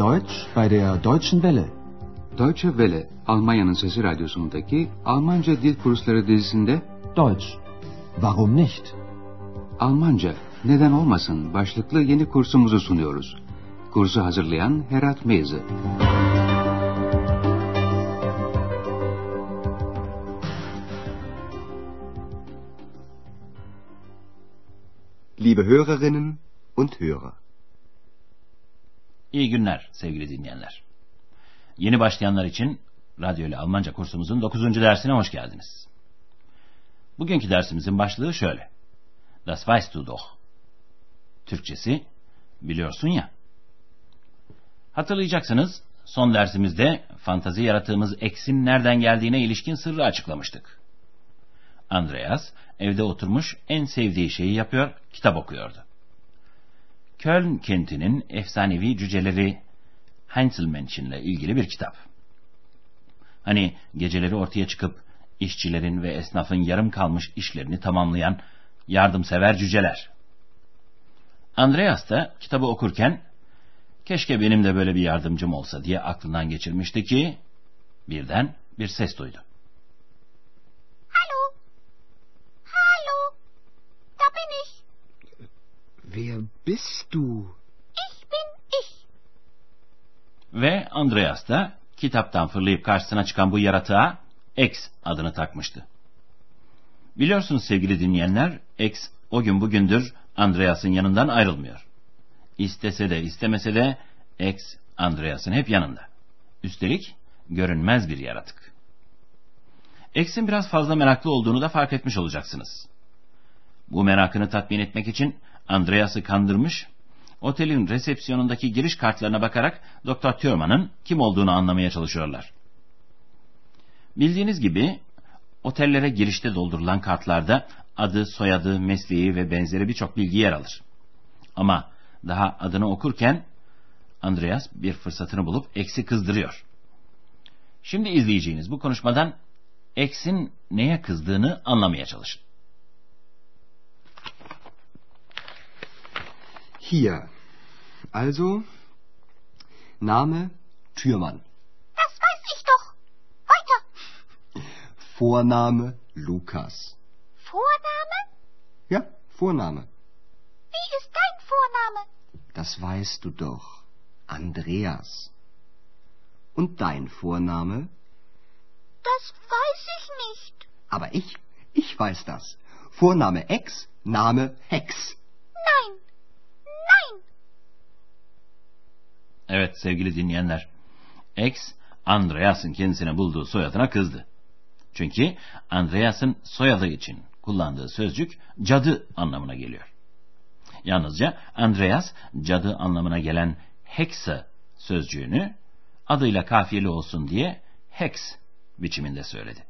Deutsch bei der Deutschen Welle. Deutsche Welle, Almanya'nın Sesi Radyosu'ndaki Almanca Dil Kursları dizisinde Deutsch. Warum nicht? Almanca, neden olmasın başlıklı yeni kursumuzu sunuyoruz. Kursu hazırlayan Herat Meyzi. Liebe Hörerinnen und Hörer. İyi günler sevgili dinleyenler. Yeni başlayanlar için Radyo ile Almanca kursumuzun 9. dersine hoş geldiniz. Bugünkü dersimizin başlığı şöyle. Das weißt du doch. Türkçesi biliyorsun ya. Hatırlayacaksınız son dersimizde fantazi yarattığımız eksin nereden geldiğine ilişkin sırrı açıklamıştık. Andreas evde oturmuş en sevdiği şeyi yapıyor, kitap okuyordu. Köln kentinin efsanevi cüceleri Heinzelmännchen ile ilgili bir kitap. Hani geceleri ortaya çıkıp işçilerin ve esnafın yarım kalmış işlerini tamamlayan yardımsever cüceler. Andreas da kitabı okurken keşke benim de böyle bir yardımcım olsa diye aklından geçirmişti ki birden bir ses duydu. Hallo? Hallo? Da bin ich. Wer bist du? Ich bin ich. Ve Andreas da kitaptan fırlayıp karşısına çıkan bu yaratığa X adını takmıştı. Biliyorsunuz sevgili dinleyenler, X o gün bugündür Andreas'ın yanından ayrılmıyor. İstese de istemese de X Andreas'ın hep yanında. Üstelik görünmez bir yaratık. X'in biraz fazla meraklı olduğunu da fark etmiş olacaksınız. Bu merakını tatmin etmek için Andreas'ı kandırmış, otelin resepsiyonundaki giriş kartlarına bakarak Doktor Thurman'ın kim olduğunu anlamaya çalışıyorlar. Bildiğiniz gibi otellere girişte doldurulan kartlarda adı, soyadı, mesleği ve benzeri birçok bilgi yer alır. Ama daha adını okurken Andreas bir fırsatını bulup eksi kızdırıyor. Şimdi izleyeceğiniz bu konuşmadan eksin neye kızdığını anlamaya çalışın. Hier. Also, Name Türmann. Das weiß ich doch. Weiter. Vorname Lukas. Vorname? Ja, Vorname. Wie ist dein Vorname? Das weißt du doch. Andreas. Und dein Vorname? Das weiß ich nicht. Aber ich, ich weiß das. Vorname Ex, Name Hex. Nein. Nein. Evet sevgili dinleyenler, X Andreas'ın kendisine bulduğu soyadına kızdı. Çünkü Andreas'ın soyadı için kullandığı sözcük cadı anlamına geliyor. Yalnızca Andreas cadı anlamına gelen Hexe sözcüğünü adıyla kafiyeli olsun diye Hex biçiminde söyledi.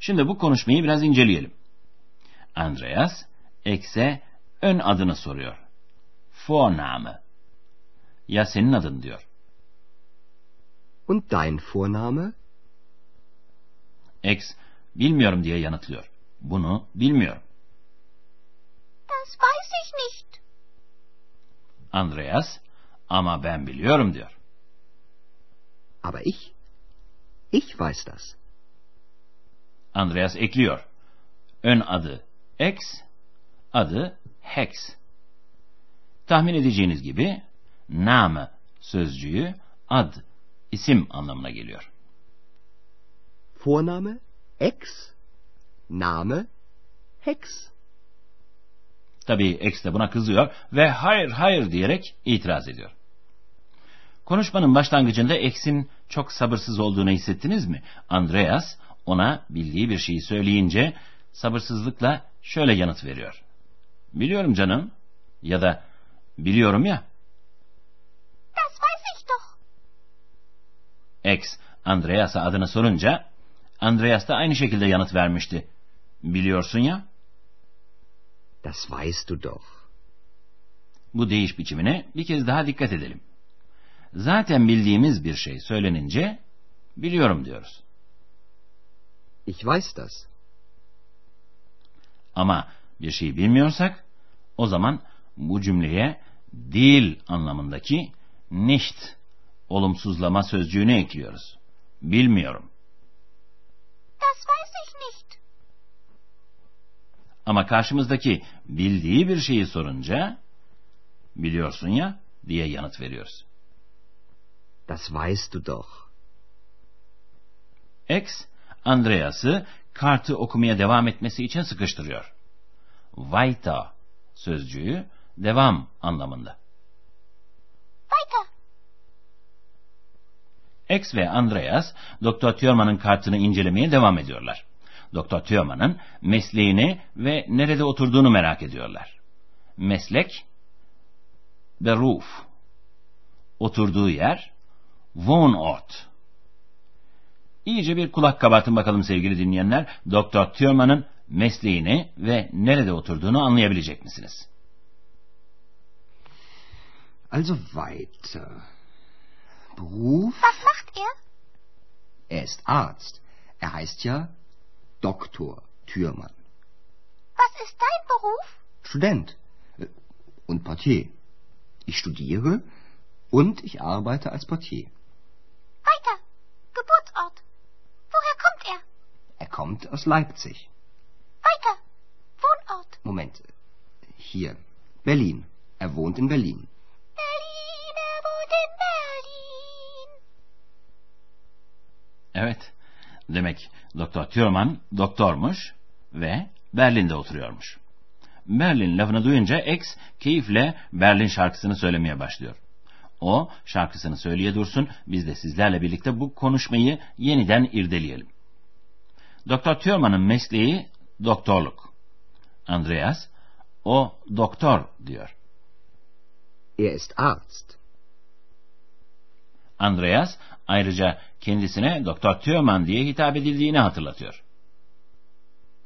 Şimdi bu konuşmayı biraz inceleyelim. Andreas X'e ön adını soruyor. Vorname. Ya senin adın diyor. Und dein Vorname? X bilmiyorum diye yanıtlıyor. Bunu bilmiyorum. Das weiß ich nicht. Andreas ama ben biliyorum diyor. Aber ich, ich weiß das. Andreas ekliyor. Ön adı X, adı Hex. Tahmin edeceğiniz gibi Name sözcüğü ad, isim anlamına geliyor. Vorname Ex, Name Hex. Tabii X de buna kızıyor ve hayır hayır diyerek itiraz ediyor. Konuşmanın başlangıcında X'in çok sabırsız olduğunu hissettiniz mi? Andreas ona bildiği bir şeyi söyleyince sabırsızlıkla şöyle yanıt veriyor. Biliyorum canım ya da biliyorum ya. Das weiß ich doch. X Andreas'a adını sorunca Andreas da aynı şekilde yanıt vermişti. Biliyorsun ya. Das weißt du doch. Bu değiş biçimine bir kez daha dikkat edelim. Zaten bildiğimiz bir şey söylenince biliyorum diyoruz. Ich weiß das. Ama bir şeyi bilmiyorsak o zaman bu cümleye değil anlamındaki nicht olumsuzlama sözcüğünü ekliyoruz. Bilmiyorum. Das weiß ich nicht. Ama karşımızdaki bildiği bir şeyi sorunca biliyorsun ya diye yanıt veriyoruz. Das weißt du doch. X, Andreas'ı kartı okumaya devam etmesi için sıkıştırıyor. Weiter sözcüğü devam anlamında. Weiter. X ve Andreas, Doktor Thürmann'ın kartını incelemeye devam ediyorlar. Doktor Thürmann'ın mesleğini ve nerede oturduğunu merak ediyorlar. Meslek, Beruf, oturduğu yer, Wohnort. İyice bir kulak kabartın bakalım sevgili dinleyenler. Doktor Thürmann'ın mesleğini ve nerede oturduğunu anlayabilecek misiniz? Also weiter. Beruf? Was macht er? Er ist Arzt. Er heißt ja Doktor Thürmann. Was ist dein Beruf? Student äh, und Portier. Ich studiere und ich arbeite als Portier. Weiter. Geburtsort. Woher kommt er? Er kommt aus Leipzig. Weiter. Wohnort. Moment. Hier. Berlin. Er wohnt in. Berlin, Evet, demek Doktor Thürmann doktormuş ve Berlin'de oturuyormuş. Berlin lafını duyunca X keyifle Berlin şarkısını söylemeye başlıyor. O şarkısını söyleye dursun, biz de sizlerle birlikte bu konuşmayı yeniden irdeleyelim. Doktor Thürmann'ın mesleği doktorluk. Andreas, o doktor diyor. Er ist Arzt. Andreas ayrıca kendisine Doktor Thürmann diye hitap edildiğini hatırlatıyor.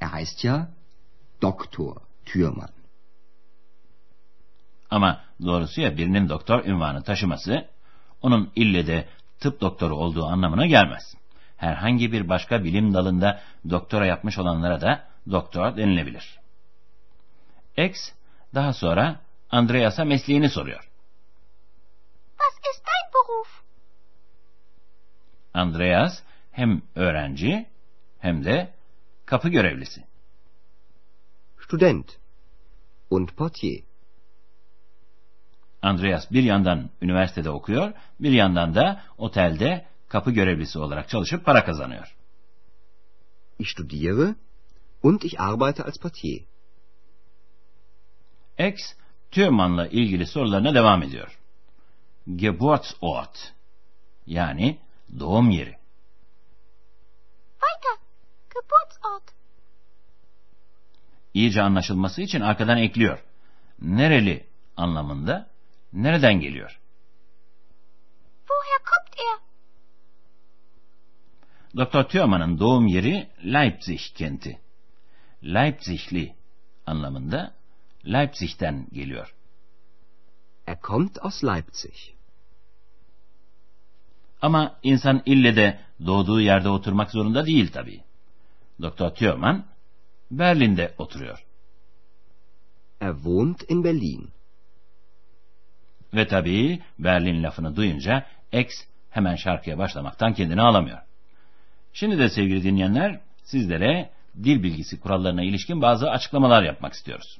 Er heißt ja Doktor Thürmann. Ama doğrusu ya birinin doktor ünvanı taşıması, onun ille de tıp doktoru olduğu anlamına gelmez. Herhangi bir başka bilim dalında doktora yapmış olanlara da doktor denilebilir. X daha sonra Andreas'a mesleğini soruyor. Was ist dein Beruf? Andreas hem öğrenci hem de kapı görevlisi. Student und Portier. Andreas bir yandan üniversitede okuyor, bir yandan da otelde kapı görevlisi olarak çalışıp para kazanıyor. Ich studiere und ich arbeite als Portier. X, Thürmann'la ilgili sorularına devam ediyor. Geburtsort, yani doğum yeri. Weiter. Geburtsort. İyice anlaşılması için arkadan ekliyor. Nereli anlamında, nereden geliyor? Woher kommt er? Doktor Thürmann'ın doğum yeri Leipzig kenti. Leipzigli anlamında Leipzig'ten geliyor. Er kommt aus Leipzig. Ama insan ille de doğduğu yerde oturmak zorunda değil tabii. Doktor Thürmann Berlin'de oturuyor. Er wohnt in Berlin. Ve tabii Berlin lafını duyunca X hemen şarkıya başlamaktan kendini alamıyor. Şimdi de sevgili dinleyenler sizlere dil bilgisi kurallarına ilişkin bazı açıklamalar yapmak istiyoruz.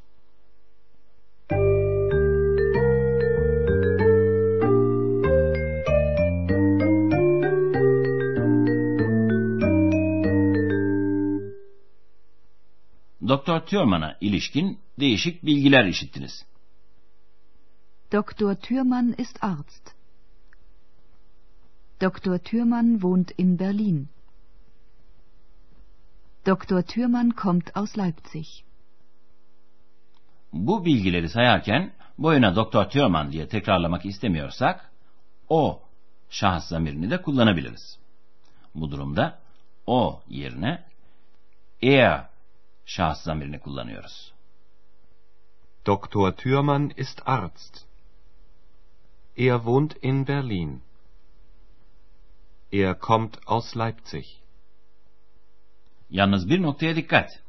Doktor Thürmann'a ilişkin değişik bilgiler işittiniz. Dr. Thürmann ist Arzt. Dr. Thürmann wohnt in Berlin. Dr. Thürmann kommt aus Leipzig. Bu bilgileri sayarken boyuna Doktor Thürmann diye tekrarlamak istemiyorsak o şahıs zamirini de kullanabiliriz. Bu durumda o yerine er şahıs zamirini kullanıyoruz. Dr. Thürmann ist Arzt. Er wohnt in Berlin. Er kommt aus Leipzig. Yalnız bir noktaya dikkat.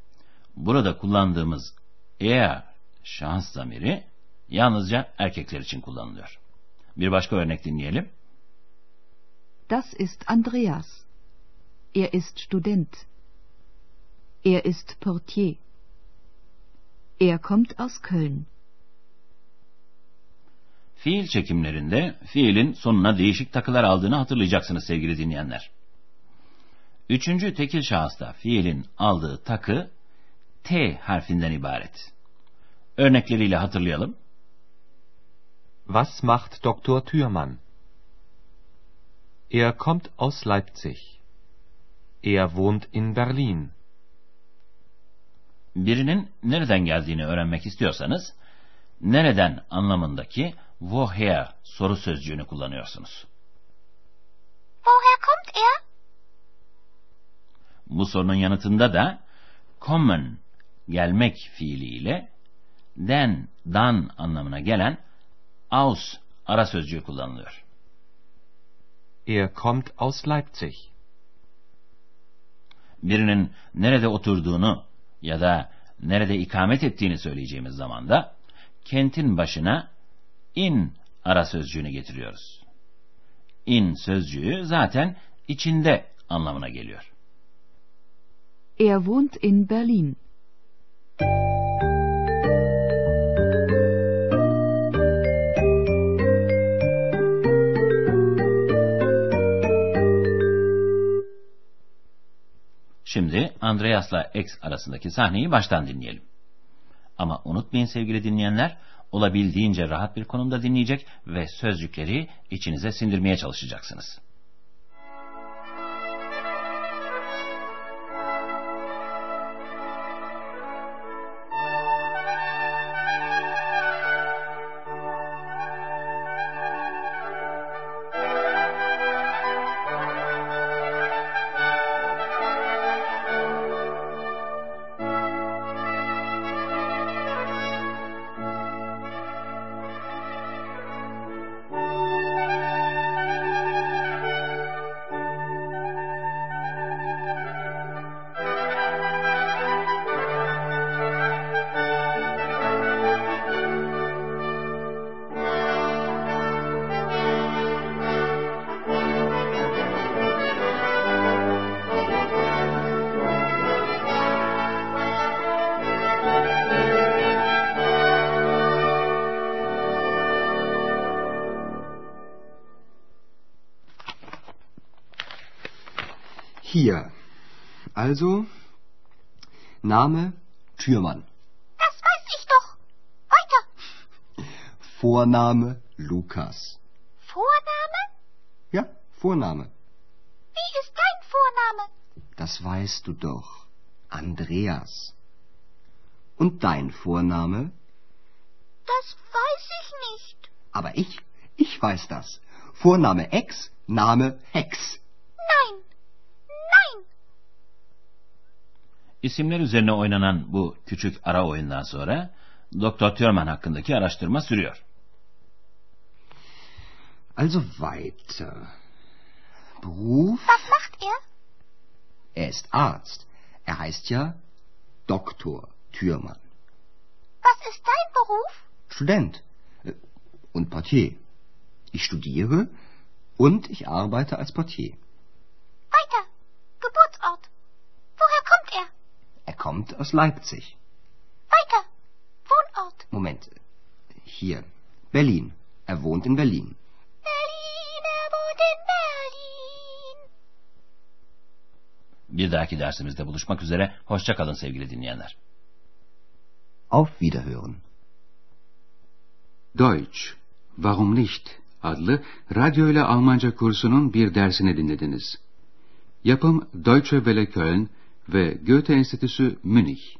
Burada kullandığımız er şahıs zamiri yalnızca erkekler için kullanılıyor. Bir başka örnek dinleyelim. Das ist Andreas. Er ist Student. Er ist Portier. Er kommt aus Köln. Fiil çekimlerinde fiilin sonuna değişik takılar aldığını hatırlayacaksınız sevgili dinleyenler. Üçüncü tekil şahısta fiilin aldığı takı T harfinden ibaret. Örnekleriyle hatırlayalım. Was macht Dr. Thürmann? Er kommt aus Leipzig. Er wohnt in Berlin. Birinin nereden geldiğini öğrenmek istiyorsanız, nereden anlamındaki woher soru sözcüğünü kullanıyorsunuz. Woher kommt er? Bu sorunun yanıtında da kommen gelmek fiiliyle den, dan anlamına gelen aus ara sözcüğü kullanılıyor. Er kommt aus Leipzig. Birinin nerede oturduğunu ya da nerede ikamet ettiğini söyleyeceğimiz zaman da kentin başına in ara sözcüğünü getiriyoruz. In sözcüğü zaten içinde anlamına geliyor. Er wohnt in Berlin. Şimdi Andreas'la X arasındaki sahneyi baştan dinleyelim. Ama unutmayın sevgili dinleyenler, olabildiğince rahat bir konumda dinleyecek ve sözcükleri içinize sindirmeye çalışacaksınız. Hier. Also, Name Türmann. Das weiß ich doch. Weiter. Vorname Lukas. Vorname? Ja, Vorname. Wie ist dein Vorname? Das weißt du doch. Andreas. Und dein Vorname? Das weiß ich nicht. Aber ich, ich weiß das. Vorname Ex, Name Hex. Nein. İsimler üzerine oynanan bu küçük ara oyundan sonra Dr. Thurman hakkındaki araştırma sürüyor. Also weiter. Beruf? Was macht er? Er ist Arzt. Er heißt ja Doktor Thürmann. Was ist dein Beruf? Student äh, und Portier. Ich studiere und ich arbeite als Portier. Kommt aus Leipzig. Weiter. Wohnort. Moment. Hier. Berlin. Er wohnt in Berlin. Berlin, er wohnt in Berlin. Bir dahaki dersimizde buluşmak üzere. Hoşça kalın sevgili dinleyenler. Auf Wiederhören. Deutsch, Warum nicht? adlı radyo ile Almanca kursunun bir dersini dinlediniz. Yapım Deutsche Welle Köln ve Goethe Enstitüsü Münih.